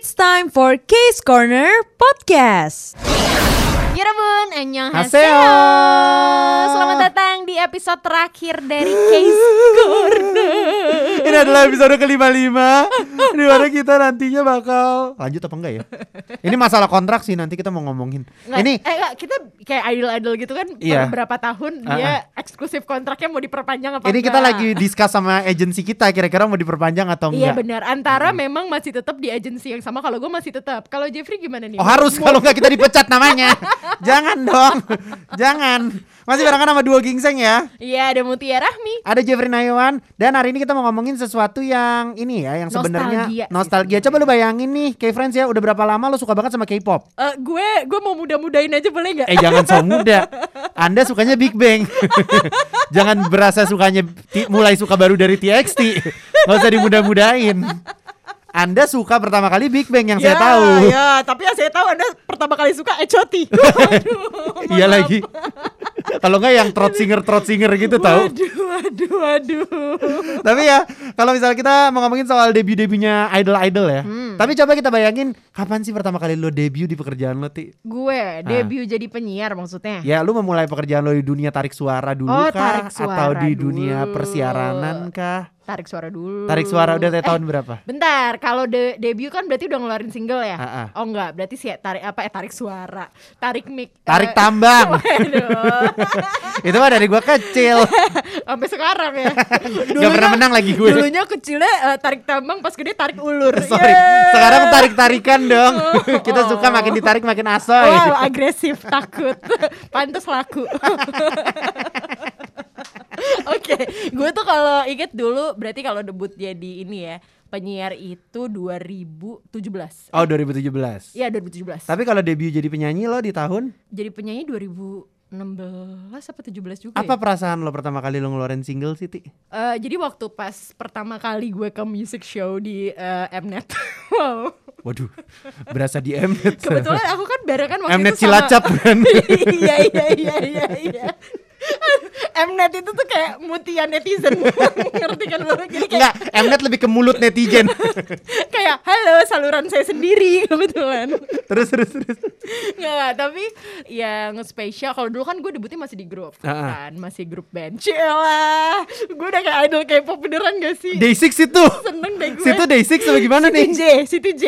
It's time for Case Corner Podcast. Yurabun, annyeong Haseo. Selamat datang episode terakhir dari Case Corner Ini adalah episode ke-55 Di mana kita nantinya bakal Lanjut apa enggak ya? Ini masalah kontrak sih nanti kita mau ngomongin. Nggak, Ini eh, nggak, kita kayak idol-idol gitu kan Iya. beberapa tahun Ah, dia eksklusif kontraknya mau diperpanjang apa ini kita enggak. lagi discuss sama agensi kita Kira-kira mau diperpanjang atau Iya enggak. benar, antara memang masih tetap di agensi yang sama kalau gue masih tetap. Kalau Jeffrey gimana nih? Oh harus. Kalau enggak kita dipecat namanya. Jangan dong. Jangan Masih barengan sama dua gingseng ya Iya, ada Mutia Rahmi. Ada Jeffrey Nayawan dan hari ini kita mau ngomongin sesuatu yang ini ya yang sebenarnya Nostalgia nostalgia. Coba lu bayangin nih, K-Friends ya, udah berapa lama lu suka banget sama K-pop? Eh, gue gue mau muda-mudain aja boleh nggak? Eh jangan so muda. Anda sukanya Big Bang. jangan berasa sukanya mulai suka baru dari TXT. Gak usah dimudah-mudahin. Anda suka pertama kali Big Bang yang saya tahu. Ya, tapi yang saya tahu Anda pertama kali suka Echoti. Iya lagi. Kalau nggak yang trot singer trot singer gitu tahu. Waduh, waduh, waduh. Tapi ya kalau misalnya kita mau ngomongin soal debut-debutnya idol-idol ya. Hmm. Tapi coba kita bayangin kapan sih pertama kali lo debut di pekerjaan lo Ti? Gue debut jadi penyiar maksudnya. Ya lu memulai pekerjaan lo di dunia tarik suara dulu Oh, kah? tarik Atau suara di dunia dulu. persiaranan kah? Tarik suara dulu. Tarik suara udah dari Eh, tahun berapa? Bentar, kalau de- debut kan berarti udah ngeluarin single ya? Ah. Oh enggak, berarti sih tarik apa eh tarik suara, tarik mic. Tarik eh, tambang. Itu mah dari gua kecil. Sampai sekarang ya. Gak pernah menang lagi gue. Dulunya kecilnya eh, tarik tambang, pas gede tarik ulur. Sorry. Yeay. Sekarang tarik-tarikan dong. Kita suka makin ditarik makin asoy. Wow, agresif, takut. Pantes laku. Oke, gue tuh kalau inget dulu berarti kalau debut jadi ini ya, penyiar itu 2017. Oh 2017. Iya, 2017. Tapi kalau debut jadi penyanyi lo di tahun Jadi penyanyi 2016 apa 17 juga apa ya? perasaan lo pertama kali lo ngeluarin single sih Ti? Eh, jadi waktu pas pertama kali gue ke music show di eh, Mnet. wow. Waduh, berasa di Mnet. Kebetulan aku kan barengan waktu Mnet itu sama- Cilacap kan. iya iya iya iya iya. Mnet itu tuh kayak mutia netizen ngerti kan lo jadi kayak Mnet lebih ke mulut netizen. kayak halo saluran saya sendiri kebetulan terus terus terus. nggak tapi yang spesial kalau dulu kan gue debutnya masih di grup Ah, ah. kan masih grup band Cielah gue udah kayak idol K-pop beneran gak sih Day 6 itu. seneng deh gue Situ Day 6 apa gimana Situ nih? J, situ J.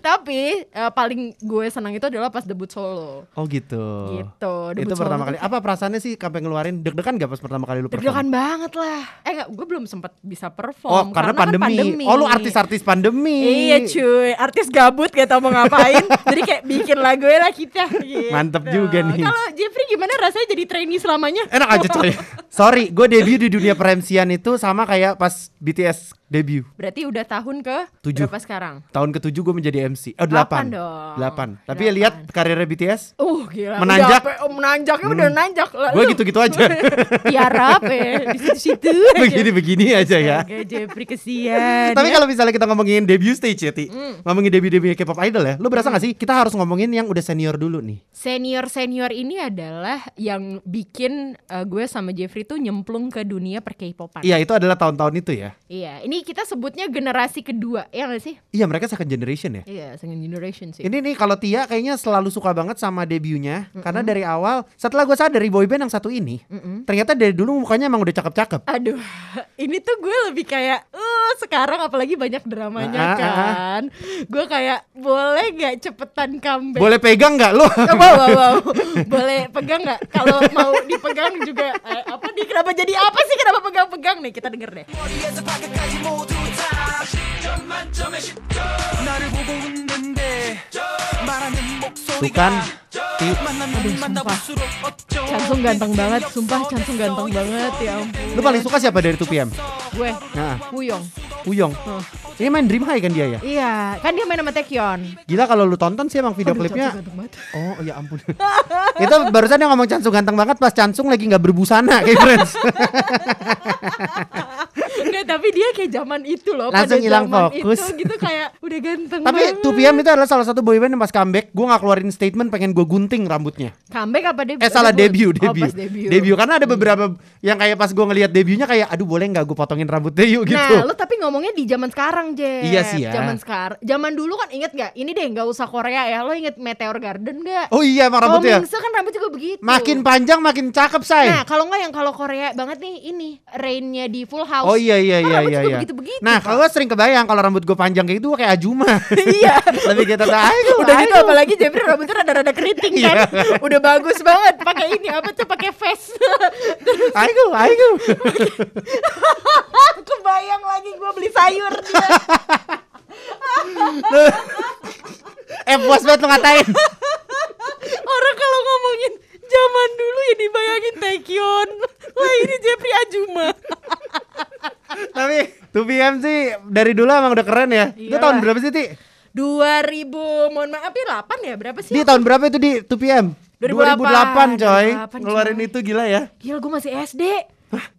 tapi eh, paling gue senang itu adalah pas debut solo. Oh gitu. Gitu, Itu debut pertama solo kali. tuh Apa perasaannya sih sampai ngeluarin deg-degan gak pas pertama kali lu perform? Deg-degan banget lah. Eh enggak, gue belum sempat bisa Oh, perform karena, kan pandemi. Oh, lu artis-artis pandemi. Iya cuy, artis gabut gak tau mau ngapain Jadi kayak bikin lagu lah kita gitu. Mantep juga nih. Kalau Jeffrey gimana rasanya jadi trainee selamanya? Enak aja coy. Sorry, gue debut di dunia peremsian itu sama kayak pas BTS debut. Berarti udah tahun ke Tujuh. berapa sekarang? Tahun ketujuh gue menjadi MC. Oh, Delapan delapan. Delapan. Tapi ya lihat karirnya BTS. Uh gila Menanjak. udah, oh, Menanjaknya udah nanjak Lah, Gue lu gitu-gitu aja. Tiarap ya Di situ-situ aja. Begini-begini aja ya. Jeffrey kesian Tapi ya. kalau misalnya kita ngomongin debut stage ya, Ti. Ngomongin debut-debut K-pop idol ya. Lu berasa gak sih kita harus ngomongin yang udah senior dulu nih? Senior-senior ini adalah yang bikin uh, gue sama Jeffrey tuh nyemplung ke dunia per K-popan. Iya, itu adalah tahun-tahun itu ya. Iya, ini kita sebutnya generasi kedua, ya gak sih? Iya, mereka second generation ya. Iya, second generation sih. Ini nih kalau Tia kayaknya selalu suka banget sama debutnya karena dari awal setelah gue sadar dari boyband yang satu ini ternyata dari dulu mukanya emang udah cakep-cakep. Aduh, ini tuh gue lebih kayak, uh, sekarang apalagi banyak dramanya Ah, ah, ah. kan. Gue kayak, boleh gak cepetan comeback? Boleh pegang nggak lo? Oh, wow, wow, wow. Boleh pegang nggak? Kalau mau dipegang juga eh, apa nih? Kenapa jadi apa sih? Kenapa pegang-pegang nih? Kita denger deh. Tuh kan, Ti, Cansung ganteng banget, sumpah Cansung ganteng banget ya ampun. lu paling suka siapa dari 2PM? Gue, Nah, Wuyong. Uyong. Oh. Ini main Dream High kan dia ya? Iya, kan dia main sama Taekyon. Gila kalau lu tonton sih emang video Aduh, klipnya. Oh ya ampun. itu barusan dia ngomong Cansung ganteng banget pas Cansung lagi nggak berbusana kayak friends. Nggak, tapi dia kayak zaman itu loh. Langsung hilang fokus. Itu gitu kayak udah ganteng Tapi banget. 2PM itu adalah salah satu boyband yang pas comeback gue gak keluarin statement pengen gue gunting rambutnya. comeback apa debut? Eh salah debut, Oh, debut. pas debut. karena ada beberapa yang kayak pas gue ngelihat debutnya kayak aduh boleh nggak gue potongin rambutnya yuk gitu. Nah, lo tapi ngomongnya di zaman sekarang, Jeff. Iya sih ya. Zaman sekarang. Zaman dulu kan inget gak? Ini deh nggak usah Korea ya. Lo inget Meteor Garden gak? Oh iya emang rambutnya. Mingse kan rambut juga begitu. Makin panjang makin cakep say. Nah, kalau nggak yang kalau Korea banget nih ini Rain-nya di Full House. Oh iya iya Kan iya iya. juga iya. begitu-begitu, Nah Pak. kalau gue sering kebayang kalau rambut gue panjang kayak gitu kayak Ajuma. iya. Lebih kita tahu. ayo, Udah gitu apalagi Jeffrey rambutnya rada-rada keriting kan. Iya. Udah bagus banget pakai ini apa tuh pakai face. Ayo ayo. Kebayang lagi gue beli sayur dia. eh puas banget lo ngatain. Orang kalau ngomongin zaman dulu ya dibayangin Taekyon. Wah ini Jeffrey Ajuma. Tapi 2PM sih dari dulu emang udah keren ya. Itu Iyalah. tahun berapa sih Ti? 2000 mohon maaf ya 8 ya berapa sih? Di tahun berapa itu di 2PM? 2008, 2008 coy. 2008, Ngeluarin coy. itu gila ya. Gila gue masih SD.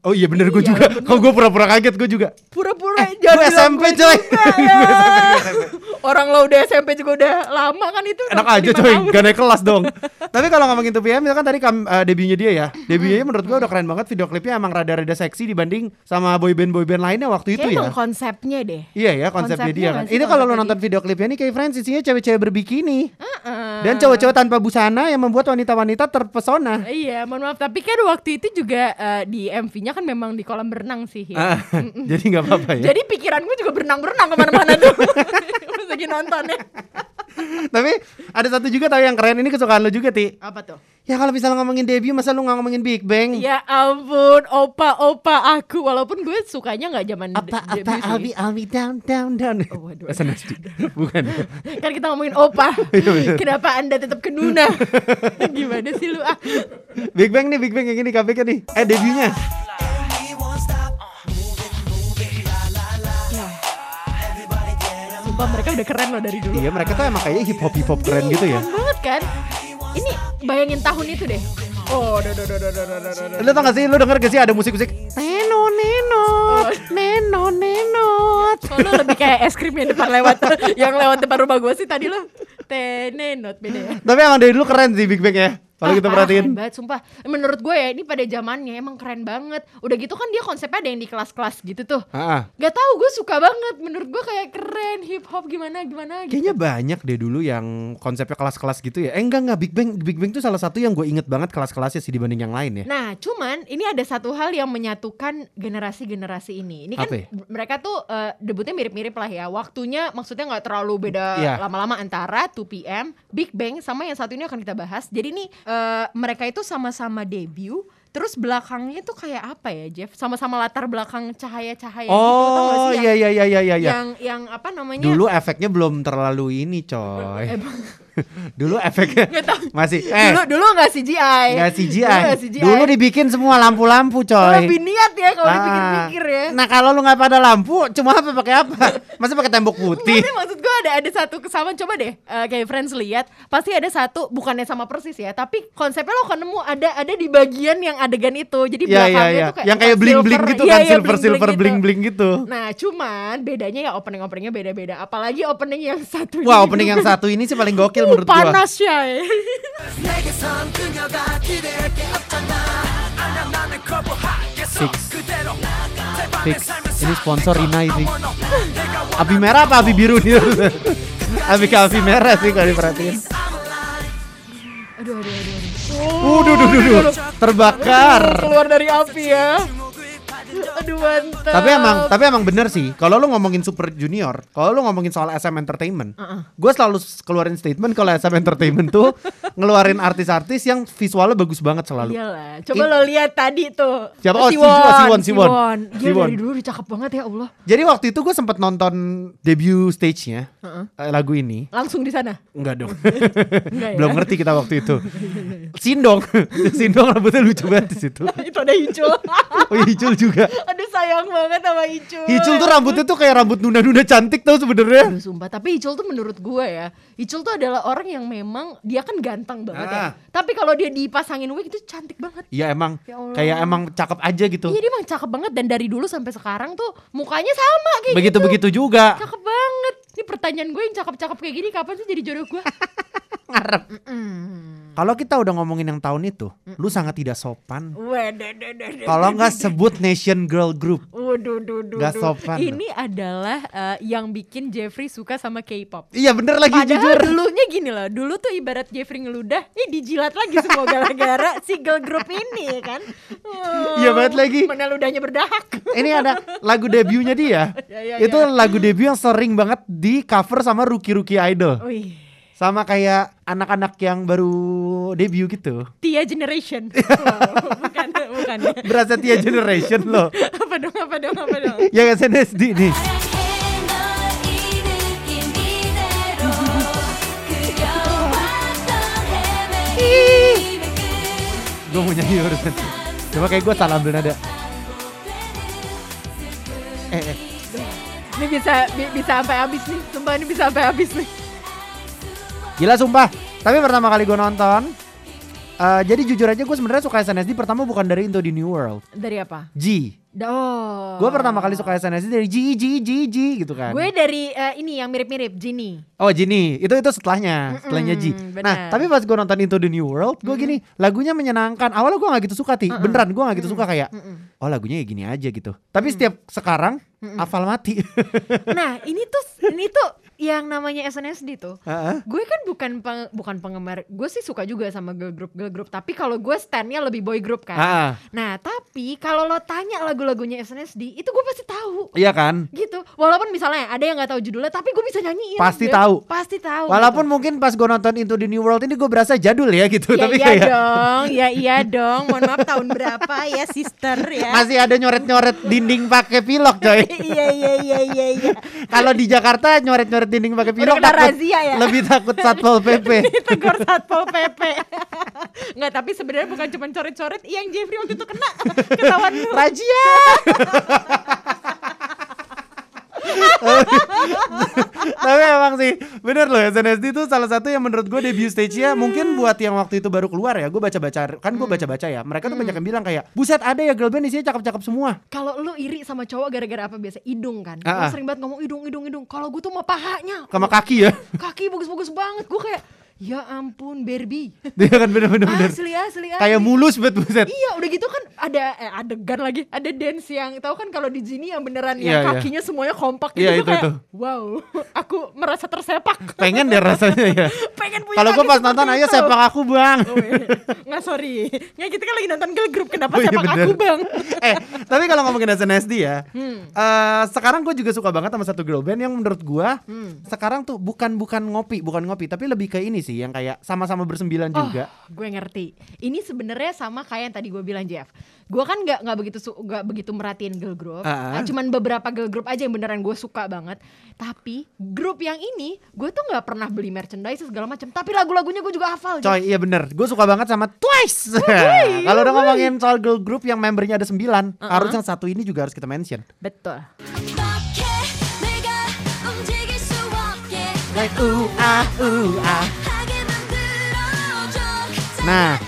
Oh iya bener gue Iya, juga. Kok gue pura-pura kaget gue juga. Pura-pura Eh, jangan gue SMP, gue coy. ya. Orang lo udah SMP juga udah lama kan itu. Enak aja coy, tahun. gak naik kelas dong. Tapi kalau ngomongin 2PM itu kan tadi kam, eh, debutnya dia ya. Debutnya menurut gue udah keren banget. Video klipnya emang rada-rada seksi dibanding sama boyband boyband lainnya waktu itu Kayaknya ya. konsepnya deh. Iya ya konsepnya, Konsepnya dia kan. Ini kalau lo nonton video klipnya nih kayak Friends isinya cewek-cewek berbikini Heeh. dan cowok-cowok tanpa busana yang membuat wanita-wanita terpesona. Iya, mohon maaf tapi kan waktu itu juga eh, di MV-nya kan memang di kolam berenang sih ya. Ah, jadi nggak apa-apa ya. Jadi pikiran gue juga berenang-berenang ke mana-mana tuh Pas lagi nonton ya Tapi ada satu juga tahu yang keren ini kesukaan lo juga ti. Apa tuh? Ya kalau misalnya ngomongin debut masa lu nggak ngomongin Big Bang? Ya ampun, opa-opa aku Walaupun gue sukanya gak zaman Apa de- apa debut sih. I'll be I'll be down down down. Oh, waduh, Nasdi. Bukan. Kan kita ngomongin opa Iya, Kenapa anda tetap kenuna Gimana sih lu ah Big Bang nih Big Bang yang ini KPK nih. Eh debutnya. Sumpah mereka udah keren loh dari dulu Iya mereka tuh emang kayak hip hop hip hop keren gitu ya. Keren banget kan Ini bayangin tahun itu deh. Oh, do, do, do, do, do, do, do, do. Lu tau gak sih, lu denger gak sih ada musik-musik? Neno nenot, neno nenot Kalau lebih kayak es krim yang depan lewat. Yang lewat depan rumah gue sih tadi lo Tenenot beda ya Tapi emang dari dulu keren sih Big Bang ya Kalau Ah, kita parah, perhatiin keren banget sumpah menurut gue ya ini pada zamannya emang keren banget udah gitu kan dia konsepnya ada yang di kelas-kelas gitu tuh Ah, ah. Gak tahu gue suka banget menurut gue kayak keren hip hop gimana gimana gitu Kayaknya banyak deh dulu yang konsepnya kelas-kelas gitu ya Eh enggak enggak Big Bang Big Bang tuh salah satu yang gue inget banget kelas-kelasnya sih dibanding yang lain ya Nah, cuman ini ada satu hal yang menyatukan generasi-generasi ini. Ini kan Apa ya? mereka tuh eh, debutnya mirip-mirip lah ya. Waktunya maksudnya nggak terlalu beda Iya. lama-lama antara 2PM, Big Bang sama yang satu ini akan kita bahas. Jadi nih eh, mereka itu sama-sama debut. Terus belakangnya tuh kayak apa ya, Jeff? Sama-sama latar belakang cahaya-cahaya gitu. tau nggak Oh sih? iya Yang- iya iya iya iya iya. Yang yang apa namanya? Dulu efeknya belum terlalu ini coy Dulu efeknya masih eh dulu dulu nggak CGI. nggak CGI. Dulu nggak CGI. Dulu dibikin semua lampu-lampu coy. lebih niat ya kalau Ah. dipikir-pikir ya. Nah kalau lu nggak pada lampu, cuma apa pakai apa? Masa pakai tembok putih? Tapi maksud gue ada ada satu kesamaan coba deh eh, kayak friends lihat pasti ada satu bukannya sama persis ya tapi konsepnya lo akan nemu ada ada di bagian yang adegan itu jadi iya belakangnya iya. tuh kayak Yang kayak bukan bling bling gitu Iya, kan, iya, silver silver gitu. bling bling gitu. Nah cuman bedanya ya opening openingnya beda beda apalagi opening yang satu Wah opening yang satu ini sih paling gokil menurut gua. panas ya Fix. Ini sponsor Rina ini. Api merah apa api biru nih? api ke api merah sih kalau diperhatiin. aduh aduh aduh, aduh. Uduh, duh, duh, duh. terbakar. keluar dari api ya aduh mantap Tapi emang, tapi emang bener sih. Kalau lu ngomongin Super Junior, kalau lu ngomongin soal SM Entertainment, gue selalu keluarin statement kalau SM Entertainment tuh ngeluarin artis-artis yang visualnya bagus banget selalu. Iyalah, coba In- lo lihat tadi tuh. Siapa? Oh, Si Siwon, Won, Siwon, Si Siwon. Siwon. dari dulu udah cakep banget ya Allah. Jadi waktu itu gue sempet nonton debut stage-nya eh, lagu ini. Langsung di sana. Enggak dong. Enggak ya? Belum ngerti kita waktu itu. Sindong. Sindong rambutnya lucu banget di situ. Itu ada hijau. Oh iya, Icul juga. Juga. Aduh sayang banget sama Icul. Icul tuh rambutnya tuh kayak rambut nunda-nunda cantik tau sebenarnya. Aduh sumpah, tapi Icul tuh menurut gue ya Icul tuh adalah orang yang memang Dia kan ganteng banget ya Ah. Tapi kalau dia dipasangin wig itu cantik banget Iya emang Ya Allah. kayak emang cakep aja gitu. Iya dia emang cakep banget Dan dari dulu sampai sekarang tuh Mukanya sama kayak gitu Begitu-begitu juga. Cakep banget Ini pertanyaan gue yang cakep-cakep kayak gini Kapan sih jadi jodoh gue? Ngarep. Mm. Kalau kita udah ngomongin yang tahun itu, lu sangat tidak sopan. Kalau nggak sebut Nation Girl Group. Waduh, duh, duh, sopan. Ini adalah eh, yang bikin Jeffrey suka sama K-pop. Iya bener lagi Padahal jujur. dulunya gini loh, dulu tuh ibarat Jeffrey ngeludah, ini dijilat lagi semua gara-gara si girl group ini ya kan. Oh, Iya banget lagi. Mana ludahnya berdahak. Ini ada lagu debutnya dia. Ya, ya, itu ya. lagu debut yang sering banget di cover sama rookie-rookie idol. Wih, Sama kayak anak-anak yang baru debut gitu. Tia Generation. Oh, bukan, bukan. Berasa Tia Generation loh. apa dong, apa dong, apa dong. Yang SNSD nih. Gue mau nyanyi barusan. Coba kayak gue salah ambil nada. Eh, eh. Ini bisa bi- bisa sampai habis nih. Sumpah ini bisa sampai habis nih. Gila sumpah. Tapi pertama kali gue nonton. eh, jadi jujur aja gue sebenarnya suka SNSD pertama bukan dari Into the New World. Dari apa? G. Oh. Gue pertama kali suka SNSD dari G, G, G, G gitu kan. Gue dari eh, ini yang mirip-mirip Genie. Oh Gini, itu itu setelahnya, setelahnya G. Nah, tapi pas gue nonton Into the New World, gue gini, lagunya menyenangkan. Awalnya gue gak gitu suka ti, beneran gue gak gitu suka kayak, oh lagunya ya gini aja gitu. Tapi setiap sekarang, hafal mati. Nah, ini tuh ini tuh yang namanya SNSD tuh. Heeh. Gue kan bukan peng- bukan penggemar. Gue sih suka juga sama girl group girl group, tapi kalau gue standnya lebih boy group kan. Ah, Nah, tapi kalau lo tanya lagu-lagunya SNSD, itu gue pasti tahu. iya kan? Gitu. Walaupun misalnya ada yang nggak tahu judulnya, tapi gue bisa nyanyiin. Pasti gitu. tahu. Pasti tahu. Walaupun gitu. mungkin pas gue nonton Into the New World ini gue berasa jadul ya gitu, Ya tapi iya kayak dong, ya iya dong. Mohon maaf tahun berapa ya sister ya? masih ada nyoret-nyoret dinding pakai pilok coy. iya iya iya iya iya. Kalau di Jakarta nyoret-nyoret dinding pakai pilok kena razia ya? lebih takut satpol pp. Tegur satpol pp. Nggak, tapi sebenarnya bukan cuma coret-coret, yang Jeffrey waktu itu kena ketahuan Rajia. Tapi emang sih bener loh SNSD itu salah satu yang menurut gue debut stage-nya mungkin buat yang waktu itu baru keluar ya gue baca-baca kan gue baca-baca ya mereka tuh banyak yang bilang kayak buset ada ya girl band isinya cakep-cakep semua Kalau lu iri sama cowok gara-gara apa biasa? Hidung kan? Ah. sering banget ngomong hidung, hidung, hidung. Kalau gue tuh mah pahanya. sama kaki ya Kaki bagus-bagus banget. Gue kayak, ya ampun Barbie. dia kan bener-bener bener. Asli, asli, asli. kayak mulus bet buset Iya udah gitu kan ada eh, adegan lagi ada dance yang tahu kan kalau di sini yang beneran Iya, yang iya. kakinya semuanya kompak gitu Iya, Gua itu, kayak, itu. wow aku merasa tersepak pengen deh rasanya ya pengen punya kalau gue pas nonton ayo itu." sepak aku bang Oh, iya. nggak sorry nggak kita kan lagi nonton girl group kenapa Oh, iya, sepak bener. aku bang eh tapi kalau ngomongin SNSD ya Hmm. eh, sekarang gue juga suka banget sama satu girl band yang menurut gue Hmm. sekarang tuh bukan bukan ngopi bukan ngopi tapi lebih ke ini sih yang kayak sama-sama bersembilan juga Oh, gue ngerti. Ini sebenarnya sama kayak yang tadi gue bilang Jeff. Gue kan nggak nggak begitu nggak begitu merhatiin girl group. Ah, cuman beberapa girl group aja yang beneran gue suka banget. Tapi grup yang ini gue tuh nggak pernah beli merchandise segala macam. Tapi lagu-lagunya gue juga hafal. Jeff. Coy, iya bener. Gue suka banget sama Twice. Kalau udah ngomongin soal girl group yang membernya ada 9 Uh-uh. harus yang satu ini juga harus kita mention. Betul. Like uh ah uh ah. Nah,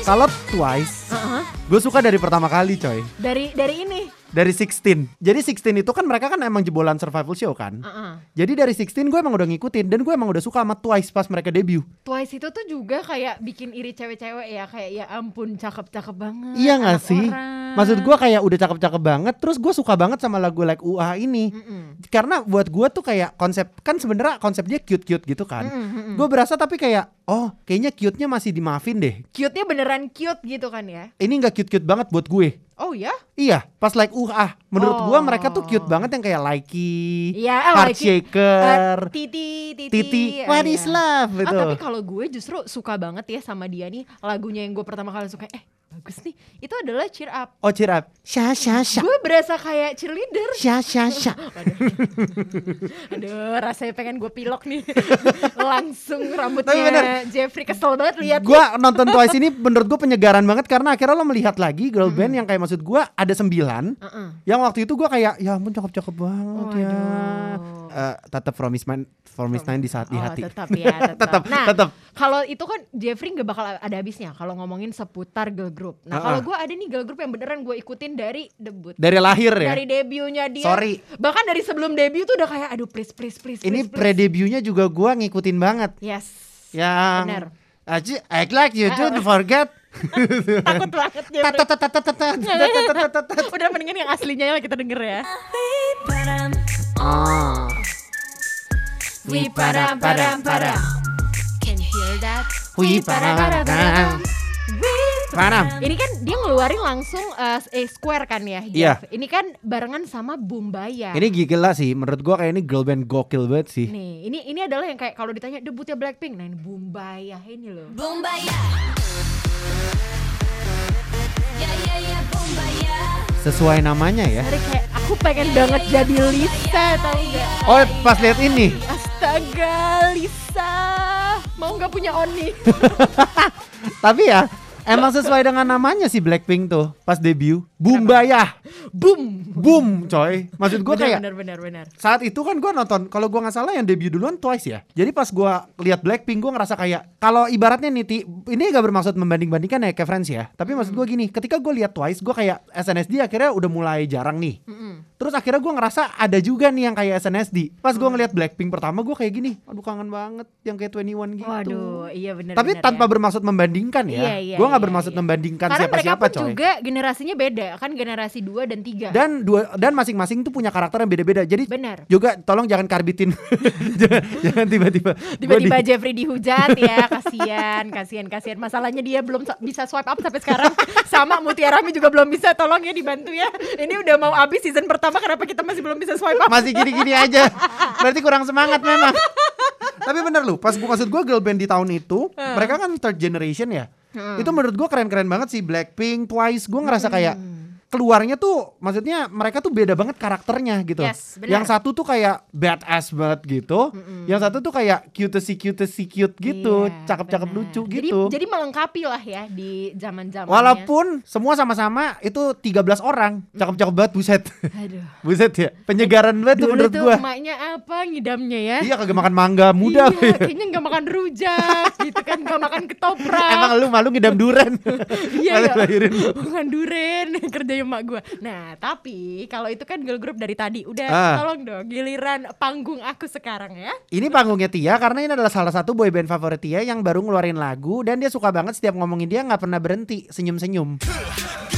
Kalau Twice, Uh-uh. gue suka dari pertama kali, coy. Dari dari ini. Dari 16. Jadi 16 itu kan mereka kan emang jebolan survival show kan. Uh-uh. Jadi dari 16 gue emang udah ngikutin dan gue emang udah suka sama Twice pas mereka debut. Twice itu tuh juga kayak bikin iri cewek-cewek ya kayak ya ampun cakep-cakep banget. Iya gak sih? orang. Maksud gue kayak udah cakep-cakep banget. Terus gue suka banget sama lagu like UA ini. Mm-mm. Karena buat gue tuh kayak konsep kan sebenarnya konsepnya cute-cute gitu kan. Mm, mm, mm. Gue berasa tapi kayak oh kayaknya cute-nya masih di Muffin deh. Cute-nya beneran cute gitu kan ya. Ini nggak cute-cute banget buat gue. Oh ya? Iya, pas like uh ah, menurut gua Oh. mereka tuh cute banget yang kayak likey, Iya, eh, heart likey. shaker, Eh, titi, titi. titi, Ah, what iya. is love Ah, gitu. tapi kalau gue justru suka banget ya sama dia nih lagunya yang gue pertama kali suka eh bagus nih. Itu adalah cheer up. Oh cheer up. Sha sha sha. Gue berasa kayak cheerleader. Sha sha sha. Aduh, rasanya pengen gue pilok nih. Langsung Tapi bener. rambutnya Jeffrey kesel banget lihat. Gua nonton Twice ini menurut gue penyegaran banget karena akhirnya lo melihat lagi girl band yang kayak maksud gua ada sembilan. Heeh. Yang waktu itu gua kayak ya ampun cakep-cakep banget ya. Waduh. Eh, uh, tetap from his mind from his mind di saat oh, di hati. Tetap ya, tetap. tetap nah, tetap. kalau itu kan Jeffrey gak bakal ada habisnya kalau ngomongin seputar girl group. Nah, uh -uh. kalau gue ada nih girl group yang beneran gue ikutin dari debut. Dari lahir ya. Dari debutnya dia. Sorry. Bahkan dari sebelum debut tuh udah kayak aduh please please please. please Ini pre-debutnya juga gue ngikutin banget. Yes. Yang Bener. Aji, act like you don't forget. Takut banget Udah mendingan yang aslinya yang kita denger ya. Oh. We padam padam padam. Can you hear that? Wih, padam. Padam. Ini kan dia ngeluarin langsung eh, eh, square kan ya, Iya. Jeff? Ini kan barengan sama Bumbaya. Ini gila sih, menurut gua kayak ini girl band gokil banget sih. Nih, ini ini adalah yang kayak kalau ditanya debutnya Blackpink, nah ini Bumbaya ini loh. Bombaya Sesuai namanya ya. Dari kayak aku pengen banget jadi Lisa tau gak? Oh, pas lihat ini. Astaga Lisa, mau nggak punya Oni? Tapi ya, emang sesuai dengan namanya sih Blackpink tuh pas debut. Bumbaya. Boom. Boom, coy. Maksud Benar, kayak benar benar benar. saat itu kan gua nonton kalau gua nggak salah yang debut duluan Twice ya jadi pas gua lihat Blackpink gua ngerasa kayak kalau ibaratnya nih Ti, ini gak bermaksud membanding bandingkan ya ke friends ya tapi maksud gua gini ketika gua lihat Twice gua kayak SNSD akhirnya udah mulai jarang nih Mm-mm. terus akhirnya gua ngerasa ada juga nih yang kayak SNSD pas gua ngeliat Blackpink pertama gua kayak gini aduh kangen banget yang kayak 21 gitu Waduh, iya benar. tapi tanpa ya. bermaksud membandingkan ya Iya, iya, gua nggak bermaksud iya. membandingkan Karena mereka siapa-siapa pun coy juga generasinya beda, kan generasi 2 dan 3 dan dua dan masing-masing tuh punya karakter yang beda-beda jadi Benar. juga tolong jangan karbitin jangan, tiba-tiba Tiba-tiba di- Jeffrey dihujat ya, kasihan, kasihan, kasihan. Masalahnya dia belum sa- bisa swipe up sampai sekarang. Sama Mutiara Mi juga belum bisa, tolong ya dibantu ya. Ini udah mau habis season pertama, kenapa kita masih belum bisa swipe up? masih gini-gini aja berarti kurang semangat memang tapi bener loh pas gua maksud gua girl band di tahun itu mereka kan third generation ya itu menurut gua keren-keren banget sih. Blackpink Twice. Gua ngerasa kayak keluarnya tuh maksudnya mereka tuh beda banget karakternya gitu Yes, yang satu tuh kayak badass banget gitu yang satu tuh kayak cute si cute si cute gitu Iya, cakep-cakep benar. lucu Jadi- gitu Jadi, melengkapi lah ya di zaman-zaman. Walaupun semua sama-sama itu 13 orang, cakep-cakep banget buset. Aduh. buset ya. Penyegaran banget tuh menurut tuh gua. emaknya apa ngidamnya ya? Iya kagak makan mangga muda. Iya, kayaknya nggak makan rujak gitu kan, nggak makan ketoprak. Emang lu malu ngidam duren. iya ya. lahirin lu. Bukan duren kerja emak gue. Nah tapi kalau itu kan girl group dari tadi udah Ah. tolong dong giliran panggung aku sekarang ya. Ini panggungnya Tia karena ini adalah salah satu boyband favorit Tia yang baru ngeluarin lagu dan dia suka banget setiap ngomongin dia nggak pernah berhenti senyum-senyum. Aduh.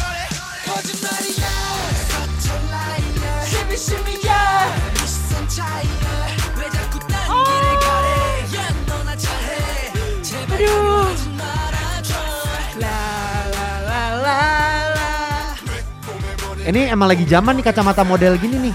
Ini emang lagi zaman nih kacamata model gini nih.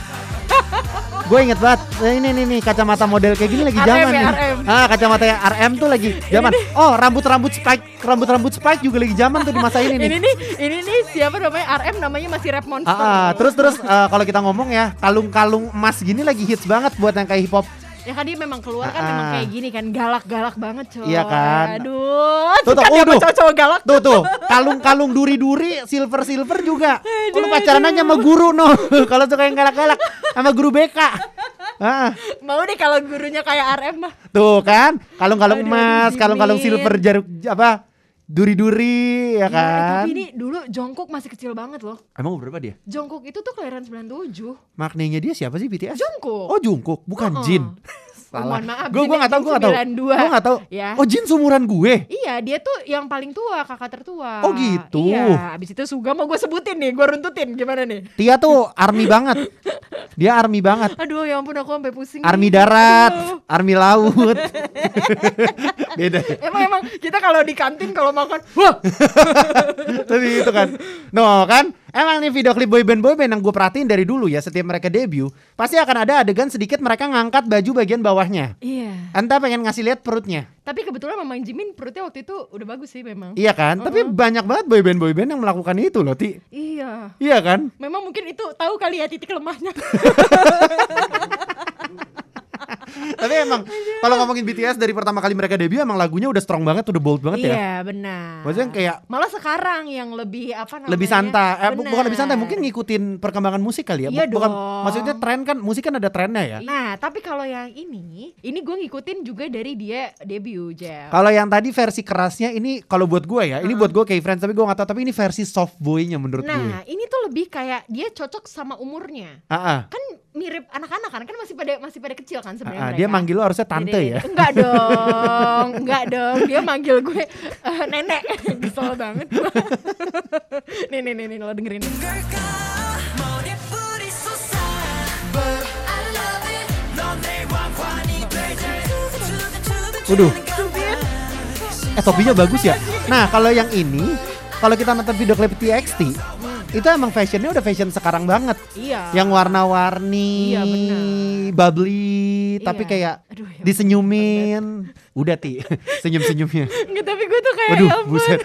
Gue inget banget, Nah, ini nih nih kacamata model kayak gini lagi RM zaman ya, nih. RM. Ah kacamata RM tuh lagi zaman. Oh rambut rambut spike, rambut rambut spike juga lagi zaman tuh di masa ini nih. Ini nih, ini nih siapa namanya RM namanya masih rap monster. Ah, ah, terus terus eh, kalau kita ngomong ya kalung-kalung emas gini lagi hits banget buat yang kayak hip hop. Ya kan dia memang keluar kan memang kayak gini kan galak-galak banget coy. Iya kan? Aduh, Tuh, tuh, dia cowok-cowok galak. Tuh tuh kalung-kalung duri-duri silver silver juga. Kalau pacaran aja sama guru no. kalau suka yang galak-galak sama guru BK. Ah, Mau deh kalau gurunya kayak RM mah. tuh kan kalung-kalung emas, kalung-kalung silver jaruk apa duri-duri ya Iya, eh, kan. tapi ini dulu Jongkook masih kecil banget loh. Emang berapa dia? Jongkook itu tuh kelahiran 97. Maknanya dia siapa sih BTS? Jungkook. Oh Jungkook, bukan Oh, oh. Jin. Oh, mohon maaf, Gue gue nggak tahu, gue nggak tahu. 92. Gue nggak tahu. Ya. Oh Jin seumuran gue. Iya, dia tuh yang paling tua, kakak tertua. Oh, gitu. Iya, abis itu Suga mau gue sebutin nih, gue runtutin gimana nih? Tia tuh army banget. Dia army banget. Aduh, ya ampun aku sampai pusing. Army nih. darat, Aduh. army laut. Beda. Emang emang kita kalau di kantin kalau makan, wah, Tapi itu kan. No kan? Emang nih video klip boyband boyband yang gue perhatiin dari dulu ya setiap mereka debut pasti akan ada adegan sedikit mereka ngangkat baju bagian bawahnya. iya. Entah pengen ngasih lihat perutnya. Tapi kebetulan memang Jimin perutnya waktu itu udah bagus sih memang. Iya kan? Tapi banyak banget boyband boyband yang melakukan itu loh, Ti. Iya. Iya kan? Memang mungkin itu tahu kali ya titik lemahnya. Tapi emang kalau ngomongin BTS dari pertama kali mereka debut emang lagunya udah strong banget, udah bold banget ya. Iya benar. Maksudnya kayak malah sekarang yang lebih apa namanya? lebih santai, eh, bu- bukan lebih santai, mungkin ngikutin perkembangan musik kali ya. Iya Bu- bukan dong. maksudnya tren kan musik kan ada trennya ya. Nah, tapi kalau yang ini, ini gue ngikutin juga dari dia debut, Jel. Kalau yang tadi versi kerasnya ini kalau buat gue ya, ini buat gue kayak friends tapi gue gak tahu tapi ini versi soft boy-nya menurut gue. Nah, ini tuh lebih kayak dia cocok sama umurnya. Ah, ah. Kan mirip anak-anak kan, kan masih pada masih pada kecil kan sebenarnya mereka. dia manggil lo harusnya tante Dede, ya. Enggak dong, enggak dong. Dia manggil gue eh, nenek. Kesel banget gue. nih, nih, nih, nih, lo dengerin. Waduh. Eh topinya bagus ya. Nah kalau yang ini, kalau kita nonton video klip TXT, itu emang fashionnya udah fashion sekarang banget. Iya. Yang warna-warni, Iya, benar. bubbly, tapi Iya. kayak Aduh, ya disenyumin. Udah ti, senyum-senyumnya. Enggak, tapi gue tuh kayak Waduh, ya ampun. buset.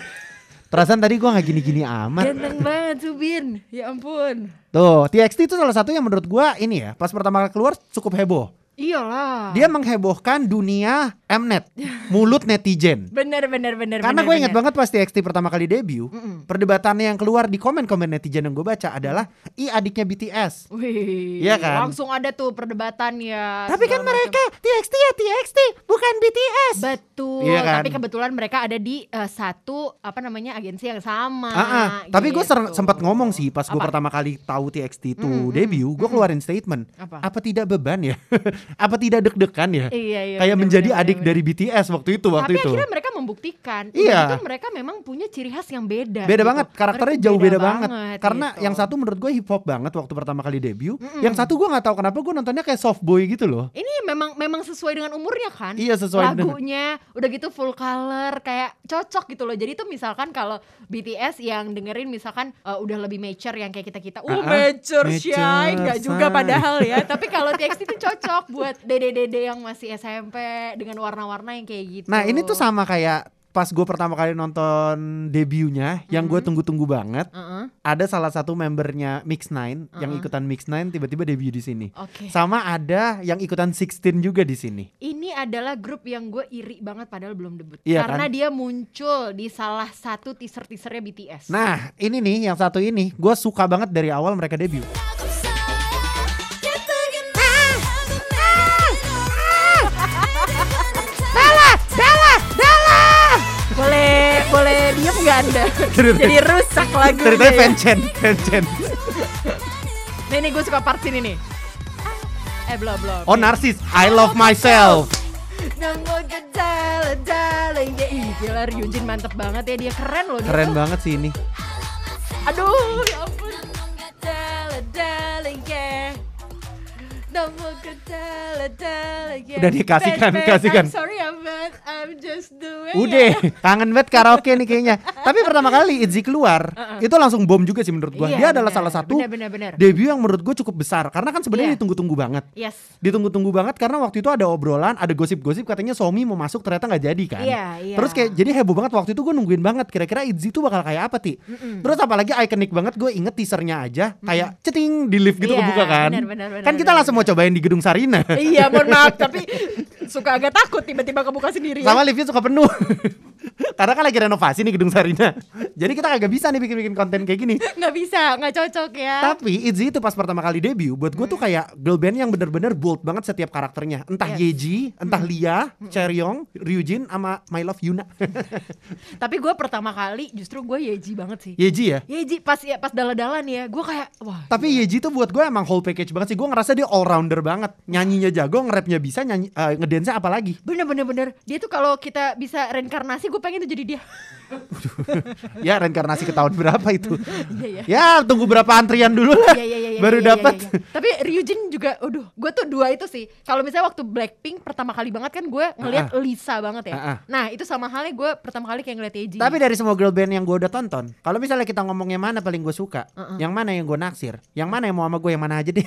Perasaan tadi gua nggak gini-gini amat. Ganteng banget Subin. Ya ampun. Tuh, TXT itu salah satu yang menurut gua ini ya, pas pertama kali keluar cukup heboh. Iyalah. Dia menghebohkan dunia Mnet, mulut netizen. bener bener bener. Karena gue inget bener. banget pas TXT pertama kali debut, perdebatannya yang keluar di komen-komen netizen yang gue baca adalah i adiknya BTS. Wih, Iya kan? Langsung ada tuh perdebatan ya. Tapi kan mereka TXT ya TXT, bukan BTS. macam. betul. Iya kan? Tapi kebetulan mereka ada di eh, satu apa namanya agensi yang sama. Ah, ah. Tapi gue gitu. sempat ngomong sih pas gue Apa? pertama kali tahu TXT itu debut, gue keluarin statement. Apa? tidak beban ya? Apa tidak deg-degan ya? Iya, iya, Kayak bener, menjadi bener, adik bener, dari BTS waktu itu waktu Tapi itu. akhirnya mereka membuktikan. Iya. Gitu mereka memang punya ciri khas yang beda. Beda gitu. banget, karakternya Mereka jauh beda, banget. Karena gitu. yang satu menurut gue hip hop banget waktu pertama kali debut, yang satu gue nggak tahu kenapa gue nontonnya kayak soft boy gitu loh. ini memang memang sesuai dengan umurnya kan Iya, sesuai dengan- lagunya udah gitu full color kayak cocok gitu loh jadi tuh misalkan kalau BTS yang dengerin misalkan uh, udah lebih mature yang kayak kita kita uh Ah, ah. mature Mature, shy nggak juga padahal ya tapi kalau TXT itu cocok buat dede-dede yang masih SMP dengan warna-warna yang kayak gitu Nah ini tuh sama kayak pas gue pertama kali nonton debutnya, yang gue tunggu-tunggu banget. Heeh. Ada salah satu membernya Mix Nine yang ikutan Mix Nine tiba-tiba debut di sini. Oke. Sama ada yang ikutan Sixteen juga di sini. Ini adalah grup yang gue iri banget padahal belum debut Iya karena kan? dia muncul di salah satu teaser-teasernya BTS. Nah ini nih yang satu ini, gue suka banget dari awal mereka debut. Nggak anda Cerita- jadi rusak lagunya Ceritanya ya. fancen, fancen. nih nih gue suka part sini nih eh belum belum Oh narsis, I love myself. Ya, ih, gila Ryujin mantep banget ya dia keren loh dia Keren tuh. banget sih ini. aduh ya ampun Udah dikasihkan, Bad, bad, kasihkan. I'm sorry I'm bad, I'm just doing Udah, kangen banget karaoke nih kayaknya. Tapi pertama kali Itzy keluar, itu langsung bom juga sih menurut gua. Iya, Dia adalah benar. salah satu Benar, benar, benar. debut yang menurut gue cukup besar karena kan sebenarnya Iya. ditunggu-tunggu banget. Yes Ditunggu-tunggu banget karena waktu itu ada obrolan, ada gosip-gosip katanya Somi mau masuk ternyata nggak jadi kan. Iya, iya. Terus kayak jadi heboh banget waktu itu gue nungguin banget kira-kira Itzy tuh bakal kayak apa ti. Terus apalagi ikonik banget gue inget teasernya aja kayak ceting di lift gitu Iya, kebuka kan. benar, benar, benar, kan kita langsung mau cobain di gedung Sarina. Iya mohon maaf tapi suka agak takut tiba-tiba kebuka sendiri ya. Sama liftnya suka penuh. Karena kan lagi renovasi nih gedung Sarina. Jadi kita kagak bisa nih bikin-bikin konten kayak gini. nggak bisa nggak cocok ya. Tapi Itzy itu pas pertama kali debut buat gue tuh kayak girl band yang bener-bener bold banget setiap karakternya. Entah Yes. Yeji, entah Lia, Chaeryeong, Ryujin sama My Love Yuna. Tapi gue pertama kali justru gue Yeji banget sih. Yeji ya. Yeji pas ya pas dalan-dalan ya gue kayak wah Tapi Yeji tuh buat gue emang whole package banget sih. Gue ngerasa dia all rounder banget. Nyanyinya jago, nge-rapnya bisa, nyanyi uh, ngedance apalagi. bener bener bener dia tuh kalau kita bisa reinkarnasi gue pengen tuh jadi dia. ya reinkarnasi ke tahun berapa itu? Iya ya. ya tunggu berapa antrian dulu lah. Iya iya iya. iya, Baru iya, iya, dapat. iya. Tapi Ryujin juga, aduh, gue tuh dua itu sih. Kalau misalnya waktu Blackpink pertama kali banget kan gue ngelihat Ah, ah. Lisa banget ya. Ah, ah. Nah itu sama halnya gue pertama kali kayak ngeliat Yeji. Tapi dari semua girl band yang gue udah tonton, kalau misalnya kita ngomongnya mana paling gue suka, yang mana yang gue naksir, yang mana yang mau sama gue, yang mana aja deh,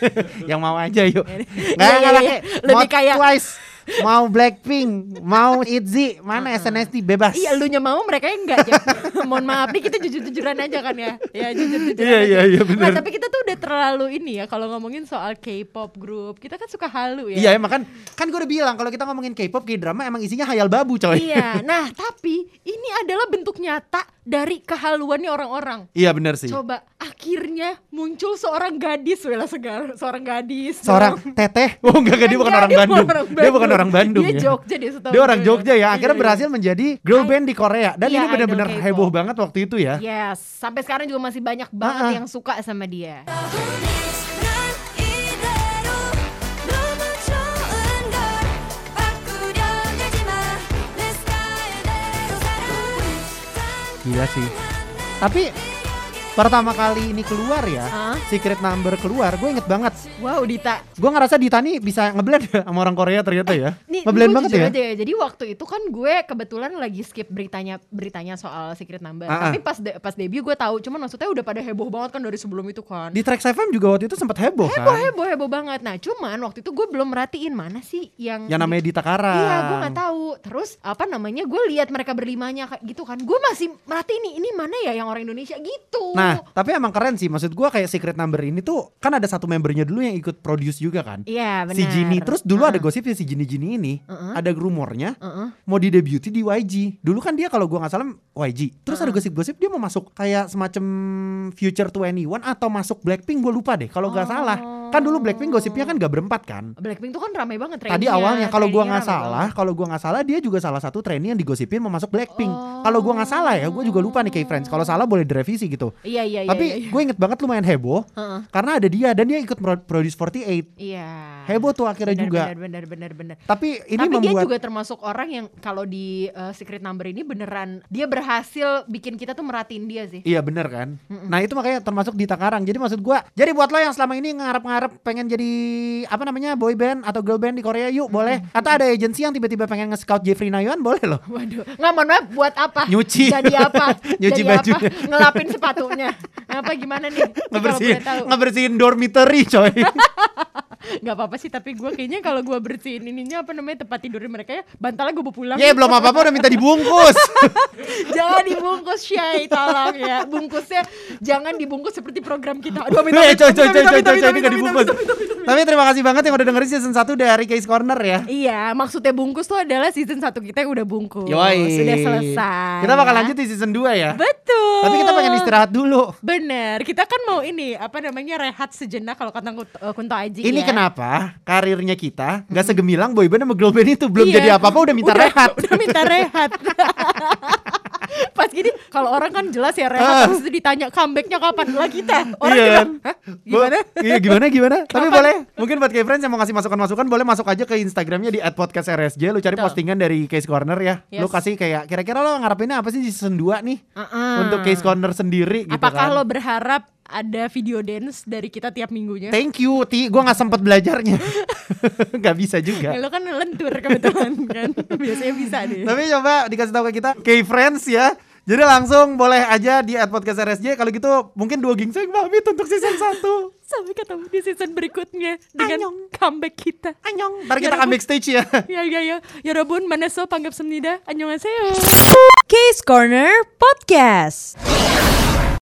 yang mau aja yuk. Nggak, Iya, iya, nggak, iya. kayak Lebih kayak- Twice. Mau Blackpink, mau ITZY, mana SNSD bebas. Iya, lu mau mereka enggak Jeff. Mohon maaf nih kita jujur-jujuran aja kan ya. Ya jujur-jujuran. Iya, iya, iya, benar. Nah, tapi kita tuh udah terlalu ini ya kalau ngomongin soal K-pop grup. Kita kan suka halu ya. Iya emang kan kan gue udah bilang kalau kita ngomongin K-pop K-drama emang isinya hayal babu coy. Iya, nah tapi ini adalah bentuk nyata dari kehaluannya orang-orang. Iya benar sih. Coba akhirnya muncul seorang gadis Wela Segar, seorang gadis. Seorang dong. teteh. Oh enggak, enggak dia bukan orang, Bandung. orang Bandung. Dia bukan orang Bandung dia ya. Jogja dia setahu. Dia orang Jogja ya. Akhirnya iya, iya. berhasil menjadi girl band di Korea dan iya, ini benar-benar heboh banget waktu itu ya. Yes, sampai sekarang juga masih banyak banget uh-huh. yang suka sama dia. Gila sih. Tapi pertama kali ini keluar ya, Hah? Secret Number keluar, gue inget banget. Wow, Dita. Gue ngerasa Dita nih bisa ngeblend ya sama orang Korea ternyata ya. Nih, ngeblend banget ya. aja ya. Jadi waktu itu kan gue kebetulan lagi skip beritanya beritanya soal Secret Number. Ah, ah. Tapi pas de- pas debut gue tahu, cuman maksudnya udah pada heboh banget kan dari sebelum itu kan. Di Trax FM juga waktu itu sempat heboh, heboh kan. heboh heboh banget. Nah, cuman waktu itu gue belum merhatiin mana sih yang Yang namanya Dita Karang. Iya, gue nggak tahu. Terus apa namanya? Gue lihat mereka berlimanya gitu kan. Gue masih merhatiin nih, ini mana ya yang orang Indonesia gitu. Nah, tapi emang keren sih. Maksud gua kayak Secret Number ini tuh kan ada satu membernya dulu yang ikut produce juga kan. Iya, benar. Si Jini. Terus dulu ada Heeh. gosipnya si Jini Jini ini Heeh. ada rumornya Heeh. mau didebuti di YG. Dulu kan dia kalau gua nggak salah YG. Terus ada gosip-gosip dia mau masuk kayak semacam Future 21 atau masuk Blackpink gue lupa deh kalau nggak Oh. salah. Kan dulu Blackpink gosipnya kan gak berempat kan. Blackpink tuh kan ramai banget Tadi awalnya kalau gua nggak salah, kalau gua nggak salah dia juga salah satu trainee yang digosipin mau masuk Blackpink. Oh. Kalau gua nggak salah ya, gua juga lupa nih kayak friends. Kalau salah boleh direvisi gitu. Iya iya iya. Tapi iya, iya. gue inget banget lumayan heboh Heeh. karena ada dia dan dia ikut pro- produce 48. Iya. Heboh tuh akhirnya Benar, juga. Benar benar benar benar. Tapi ini Tapi dia membuat juga termasuk orang yang kalau di uh, Secret Number ini beneran dia berhasil bikin kita tuh merhatiin dia sih. Iya bener kan. Nah itu makanya termasuk di Takarang. Jadi maksud gua, jadi buat lo yang selama ini ngarep-ngarep pengen jadi apa namanya boy band atau girl band di Korea yuk boleh. Atau ada agensi yang tiba-tiba pengen nge-scout Jeffrey Nayuan boleh loh. Waduh, nggak maaf buat apa? Nyuci. Jadi apa? Nyuci Jadi apa? bajunya. Ngelapin sepatunya. Apa gimana nih? Ngebersihin, ngebersihin dormitory coy. Gak apa-apa sih, tapi gue kayaknya kalau gue bersihin ininya apa namanya tempat tidur mereka ya, bantalnya gue bawa pulang. Ya belum apa-apa udah minta dibungkus. jangan dibungkus Syai, tolong ya. Bungkusnya jangan dibungkus seperti program kita. Aduh, minta, minta, minta, minta, minta, dibungkus. minta, minta, minta. Tapi terima kasih banget yang udah dengerin season 1 dari Case Corner ya. Iya, maksudnya bungkus tuh adalah season 1 kita yang udah bungkus. Yoi. Sudah selesai. Kita bakal lanjut di season 2 ya. Betul. Tapi kita pengen istirahat dulu. Bener, kita kan mau ini apa namanya rehat sejenak kalau kata Kunto, eh, Kunto Aji Ini ya. Kenapa karirnya kita nggak segemilang boyband sama girl band itu belum Iya. jadi apa-apa udah minta rehat. Udah minta rehat. Gini kalau orang kan jelas ya Ah. rehat terus itu ditanya comebacknya kapan lah kita. Orang Iya kan? Hah? Gimana? Iya gimana gimana? Tapi boleh. Mungkin buat kayak friends yang mau ngasih masukan-masukan boleh masuk aja ke Instagramnya di @podcastrsj. Lu cari Betul. postingan dari Case Corner ya. Lu Yes. kasih kayak kira-kira lo ngarepinnya apa sih di season 2 nih? Uh-uh. Untuk Case Corner sendiri gitu Apakah kan. lo berharap ada video dance dari kita tiap minggunya? Thank you, Ti. Gua nggak sempet belajarnya. Gak bisa Ya, juga. lo kan lentur kebetulan kan. Biasanya bisa deh. Tapi coba dikasih tahu ke kita, K friends ya. Jadi langsung boleh aja di at podcast RSJ. Kalau gitu mungkin dua gingseng pamit untuk season 1. Sampai ketemu di season berikutnya dengan Anyong. comeback kita. Anyong. Ntar ya kita comeback stage ya. ya. Ya ya ya. Ya Robun, Maneso, Panggap Semnida. Annyeonghaseyo. Case Corner Podcast.